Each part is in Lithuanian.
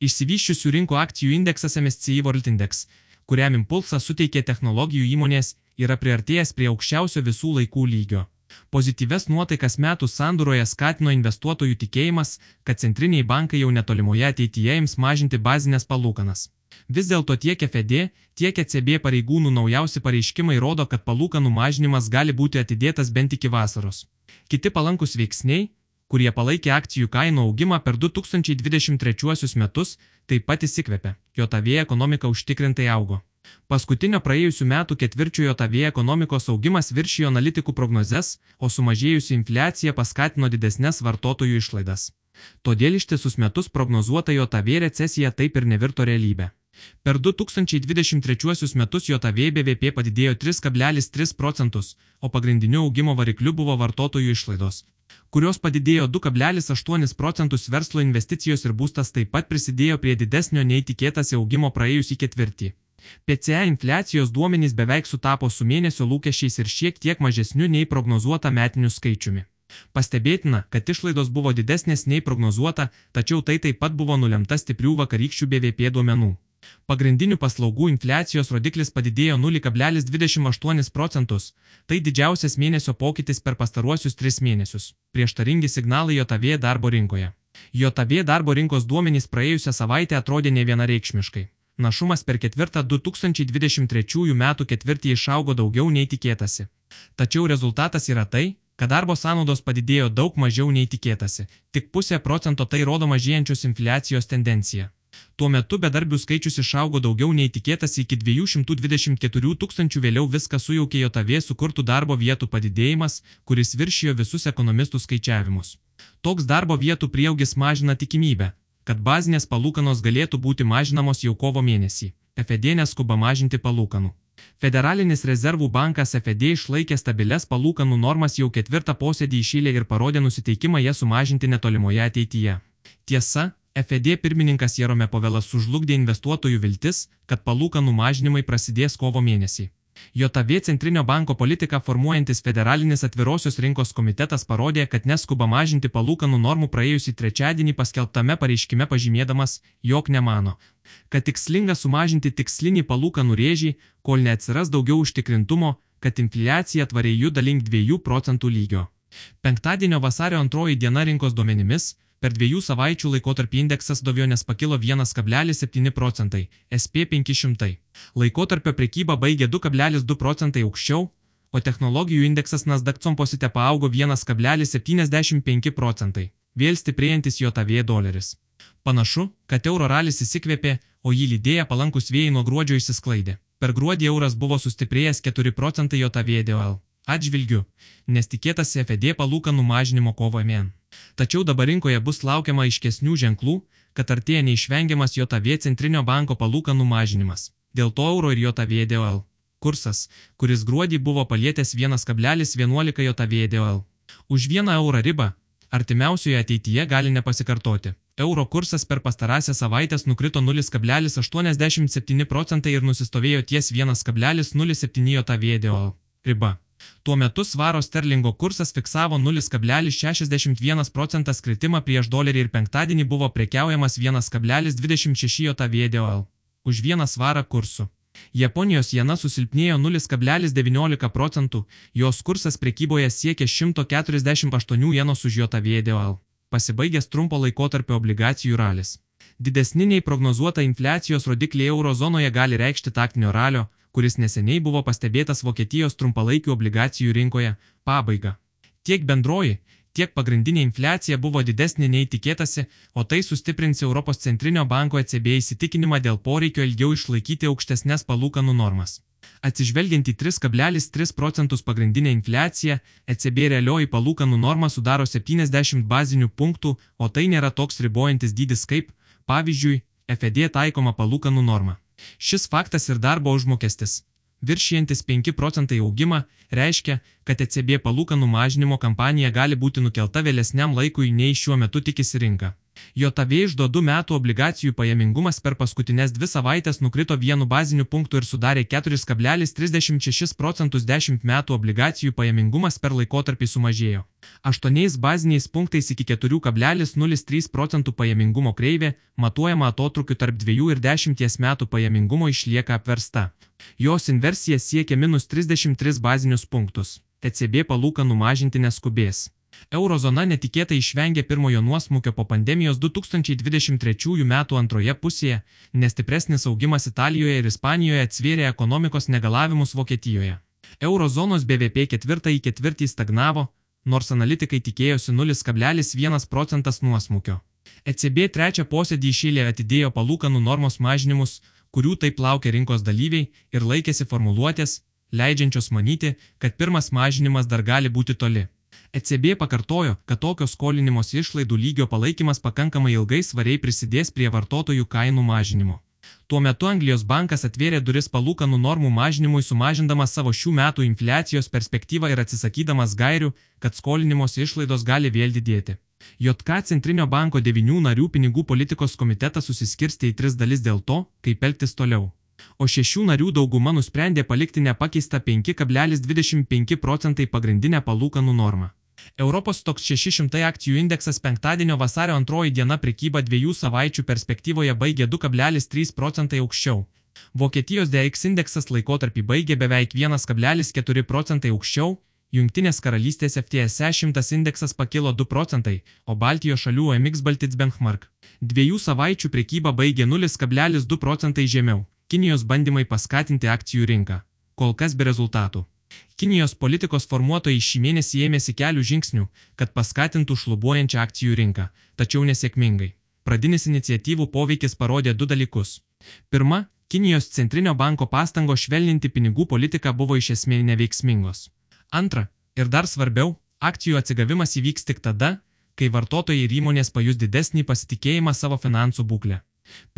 Išsivyščiusių rinkų akcijų indeksas MSCI World Index, kuriam impulsą suteikė technologijų įmonės, yra priartėjęs prie aukščiausio visų laikų lygio. Pozityves nuotaikas metų sandūroje skatino investuotojų tikėjimas, kad centriniai bankai jau netolimoje ateityje ims mažinti bazinės palūkanas. Vis dėlto tiek FED, tiek ECB pareigūnų naujausi pareiškimai rodo, kad palūkanų mažinimas gali būti atidėtas bent iki vasaros. Kiti palankus veiksniai, kurie palaikė akcijų kainų augimą per 2023 metus, taip pat įsikvėpė. JAV ekonomika užtikrintai augo. Paskutinio praėjusių metų ketvirčiojo JAV ekonomikos augimas viršijo analitikų prognozes, o sumažėjusi infliacija paskatino didesnės vartotojų išlaidas. Todėl ištisus metus prognozuota JAV recesija taip ir nevirto realybę. Per 2023 metus JAV BVP padidėjo 3,3 procentus, o pagrindiniu augimo varikliu buvo vartotojų išlaidos, kurios padidėjo 2,8 procentus verslo investicijos ir būstas taip pat prisidėjo prie didesnio nei tikėtasi augimo praėjusį ketvirtį. PCE infliacijos duomenys beveik sutapo su mėnesio lūkesčiais ir šiek tiek mažesniu nei prognozuota metiniu skaičiumi. Pastebėtina, kad išlaidos buvo didesnės nei prognozuota, tačiau tai taip pat buvo nulemta stiprių vakarykščių BVP duomenų. Pagrindinių paslaugų infliacijos rodiklis padidėjo 0,28 procentus, tai didžiausias mėnesio pokytis per pastaruosius tris mėnesius. Prieštaringi signalai JOTV darbo rinkoje. JOTV darbo rinkos duomenys praėjusią savaitę atrodė ne vienareikšmiškai. Našumas per ketvirtą 2023 metų ketvirtį išaugo daugiau nei tikėtasi. Tačiau rezultatas yra tai, kad darbo sąnaudos padidėjo daug mažiau nei tikėtasi, tik pusė procento tai rodo mažėjančios infliacijos tendencija. Tuo metu bedarbių skaičius išaugo daugiau nei tikėtasi iki 224 tūkstančių vėliau viską sujaukė JOTV sukurtų darbo vietų padidėjimas, kuris viršijo visus ekonomistų skaičiavimus. Toks darbo vietų prieaugis mažina tikimybę, kad bazinės palūkanos galėtų būti mažinamos jau kovo mėnesį. FED neskuba mažinti palūkanų. Federalinis rezervų bankas FED išlaikė stabiles palūkanų normas jau ketvirtą posėdį išėlė ir parodė nusiteikimą jas sumažinti netolimoje ateityje. Tiesa, FED pirmininkas Jerome Povelas sužlugdė investuotojų viltis, kad palūkanų mažinimai prasidės kovo mėnesį. JAV Centrinio banko politiką formuojantis federalinis atvirosios rinkos komitetas parodė, kad neskuba mažinti palūkanų normų praėjusį trečiadienį paskelbtame pareiškime pažymėdamas, jog nemano, kad tikslinga sumažinti tikslinį palūkanų rėžį, kol neatsiras daugiau užtikrintumo, kad infliacija tvariai juda link 2 procentų lygio. Penktadienio vasario antroji diena rinkos duomenimis Per dviejų savaičių laikotarpį indeksas Dovionės pakilo 1,7 procentai, SP 500. Laikotarpio prekyba baigė 2,2 procentai aukščiau, o technologijų indeksas Nasdaq composite paaugo 1,75 procentai, vėl stiprėjantis JAV doleris. Panašu, kad euro ralis įsikvėpė, o jį lydėję palankus vėjai nuo gruodžio išsisklaidė. Per gruodį euras buvo sustiprėjęs 4 procentai JAV DOL. Atžvilgiu, nes tikėtasi FED palūkanų mažinimo kovo mėn. Tačiau dabar rinkoje bus laukiama aiškesnių ženklų, kad artėja neišvengiamas JAV centrinio banko palūkanų mažinimas. Dėl to euro ir JAV DOL kursas, kuris gruodį buvo palietęs 1,11 JAV DOL. Už vieną eurą ribą, artimiausioje ateityje gali nepasikartoti. Euro kursas per pastarąsią savaitės nukrito 0,87 procentai ir nusistovėjo ties 1,07 JAV DOL riba. Tuo metu svaro sterlingo kursas fiksavo 0,61 procentas kritimą prieš dolerį ir penktadienį buvo prekiaujamas 1,26 JOTVDOL už vieną svarą kursų. Japonijos jena susilpnėjo 0,19 procentų, jos kursas prekyboje siekia 148 jenos už JOTVDOL. Pasibaigęs trumpo laikotarpio obligacijų ralis. Didesni nei prognozuota infliacijos rodikliai eurozonoje gali reikšti taktinio ralio, kuris neseniai buvo pastebėtas Vokietijos trumpalaikių obligacijų rinkoje, pabaiga. Tiek bendroji, tiek pagrindinė infliacija buvo didesnė nei tikėtasi, o tai sustiprins Europos centrinio banko ECB įsitikinimą dėl poreikio ilgiau išlaikyti aukštesnės palūkanų normas. Atsižvelgiant į 3,3 procentus pagrindinę infliaciją, ECB realioji palūkanų norma sudaro 70 bazinių punktų, o tai nėra toks ribojantis dydis kaip, pavyzdžiui, FED taikoma palūkanų norma. Šis faktas ir darbo užmokestis, viršijantis 5 procentai augimą, reiškia, kad ECB palūkanų mažinimo kampanija gali būti nukelta vėlesniam laikui nei šiuo metu tikisi rinka. JAV išdo 2 metų obligacijų pajamingumas per paskutinės dvi savaitės nukrito vienu baziniu punktu ir sudarė 4,36 procentus 10 metų obligacijų pajamingumas per laikotarpį sumažėjo. 8 baziniais punktais iki 4,03 procentų pajamingumo kreivė, matuojama atotrukiu tarp 2 ir 10 metų pajamingumo išlieka apversta. Jos inversija siekia minus 33 bazinius punktus. ECB palūkanų mažinti neskubės. Eurozona netikėtai išvengė pirmojo nuosmukio po pandemijos 2023 m. antroje pusėje, nes stipresnis augimas Italijoje ir Ispanijoje atsvėrė ekonomikos negalavimus Vokietijoje. Eurozonos BVP ketvirtąjį ketvirtį stagnavo, nors analitikai tikėjosi 0,1 procentas nuosmukio. ECB trečią posėdį išėlė atidėjo palūkanų normos mažinimus, kurių taip laukia rinkos dalyviai ir laikėsi formuluotės, leidžiančios manyti, kad pirmas mažinimas dar gali būti toli. ECB pakartojo, kad tokio skolinimosi išlaidų lygio palaikymas pakankamai ilgai svariai prisidės prie vartotojų kainų mažinimo. Tuo metu Anglijos bankas atvėrė duris palūkanų normų mažinimui sumažindamas savo šių metų infliacijos perspektyvą ir atsisakydamas gairių, kad skolinimosi išlaidos gali vėl didėti. JK Centrinio banko devinių narių pinigų politikos komitetas susiskirstė į tris dalis dėl to, kaip elgtis toliau. O šešių narių dauguma nusprendė palikti nepakeistą 5,25 procentai pagrindinę palūkanų normą. Europos toks 600 akcijų indeksas penktadienio vasario antroji diena prekyba dviejų savaičių perspektyvoje baigė 2,3 procentai aukščiau. Vokietijos DX indeksas laikotarpį baigė beveik 1,4 procentai aukščiau, Junktinės karalystės FTSE 100 indeksas pakilo 2 procentai, o Baltijos šalių OMX Baltic Benchmark dviejų savaičių prekyba baigė 0,2 procentai žemiau. Kinijos bandymai paskatinti akcijų rinką. Kol kas be rezultatų. Kinijos politikos formuotojai šį mėnesį ėmėsi kelių žingsnių, kad paskatintų šlubuojančią akcijų rinką, tačiau nesėkmingai. Pradinis iniciatyvų poveikis parodė du dalykus. Pirma, Kinijos centrinio banko pastangos švelninti pinigų politiką buvo iš esmės neveiksmingos. Antra, ir dar svarbiau, akcijų atsigavimas įvyks tik tada, kai vartotojai ir įmonės pajus didesnį pasitikėjimą savo finansų būklę.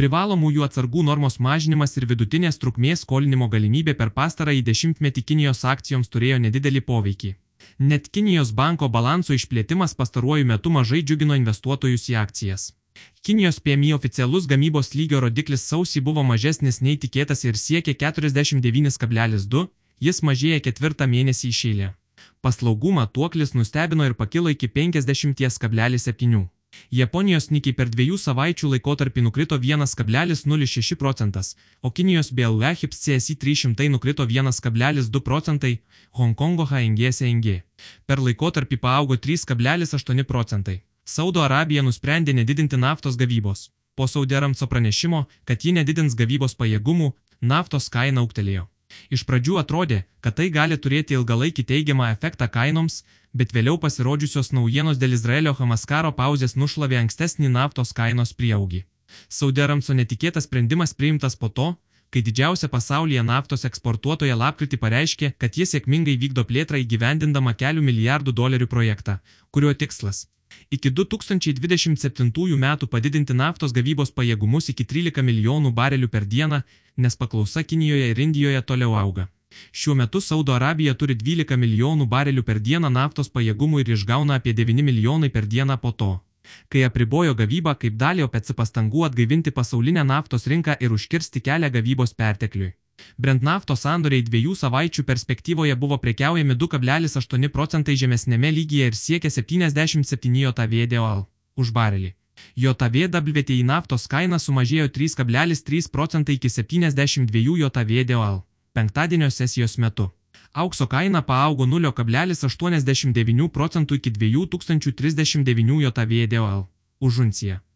Privalomųjų atsargų normos mažinimas ir vidutinės trukmės skolinimo galimybė per pastarąjį dešimtmetį Kinijos akcijoms turėjo nedidelį poveikį. Net Kinijos banko balanso išplėtimas pastaruoju metu mažai džiugino investuotojus į akcijas. Kinijos PMI oficialus gamybos lygio rodiklis sausį buvo mažesnis nei tikėtas ir siekė 49,2, jis mažėja ketvirtą mėnesį išėlė. Paslaugų matuoklis nustebino ir pakilo iki 50,7. Japonijos Nikkei per dviejų savaičių laikotarpį nukrito 1,06 procentas, o Kinijos BLV HIPS CSI 300 nukrito 1,2 procentai, Hongkongo HNG SNG per laikotarpį paaugo 3,8 procentai. Saudo Arabija nusprendė nedidinti naftos gavybos. Po Saudiaramco pranešimo, kad ji nedidins gavybos pajėgumų, naftos kaina auktelėjo. Iš pradžių atrodė, kad tai gali turėti ilgalaikį teigiamą efektą kainoms, bet vėliau pasirodžiusios naujienos dėl Izraelio Hamas karo pauzės nušlavė ankstesnį naftos kainos prieaugį. Saudiaramso netikėtas sprendimas priimtas po to, kai didžiausia pasaulyje naftos eksportuotoja lapkritį pareiškė, kad jis sėkmingai vykdo plėtrą įgyvendindama kelių milijardų dolerių projektą, kurio tikslas - iki 2027 metų padidinti naftos gavybos pajėgumus iki 13 milijonų barelių per dieną, nes paklausa Kinijoje ir Indijoje toliau auga. Šiuo metu Saudo Arabija turi 12 milijonų barelių per dieną naftos pajėgumų ir išgauna apie 9 milijonai per dieną po to. Kai apribojo gavybą kaip dalį OPEC pastangų atgaivinti pasaulinę naftos rinką ir užkirsti kelią gavybos pertekliui. Brent naftos sandoriai dviejų savaičių perspektyvoje buvo prekiaujami 2,8 procentai žemesnėme lygyje ir siekia 77 JVDOL už barelį. JVWTI naftos kaina sumažėjo 3,3 procentai iki 72 JVDOL penktadienio sesijos metu. Aukso kaina paaugo 0,89 procentų iki 2039 JVDOL už unciją.